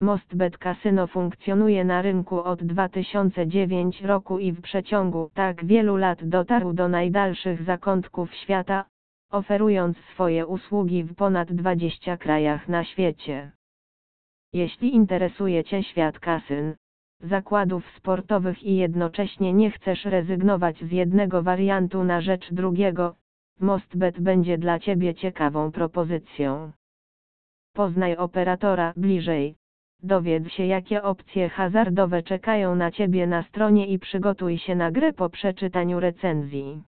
Mostbet Casino funkcjonuje na rynku od 2009 roku i w przeciągu tak wielu lat dotarł do najdalszych zakątków świata, oferując swoje usługi w ponad 20 krajach na świecie. Jeśli interesuje Cię świat kasyn, zakładów sportowych i jednocześnie nie chcesz rezygnować z jednego wariantu na rzecz drugiego, Mostbet będzie dla Ciebie ciekawą propozycją. Poznaj operatora bliżej. Dowiedz się jakie opcje hazardowe czekają na Ciebie na stronie i przygotuj się na grę po przeczytaniu recenzji.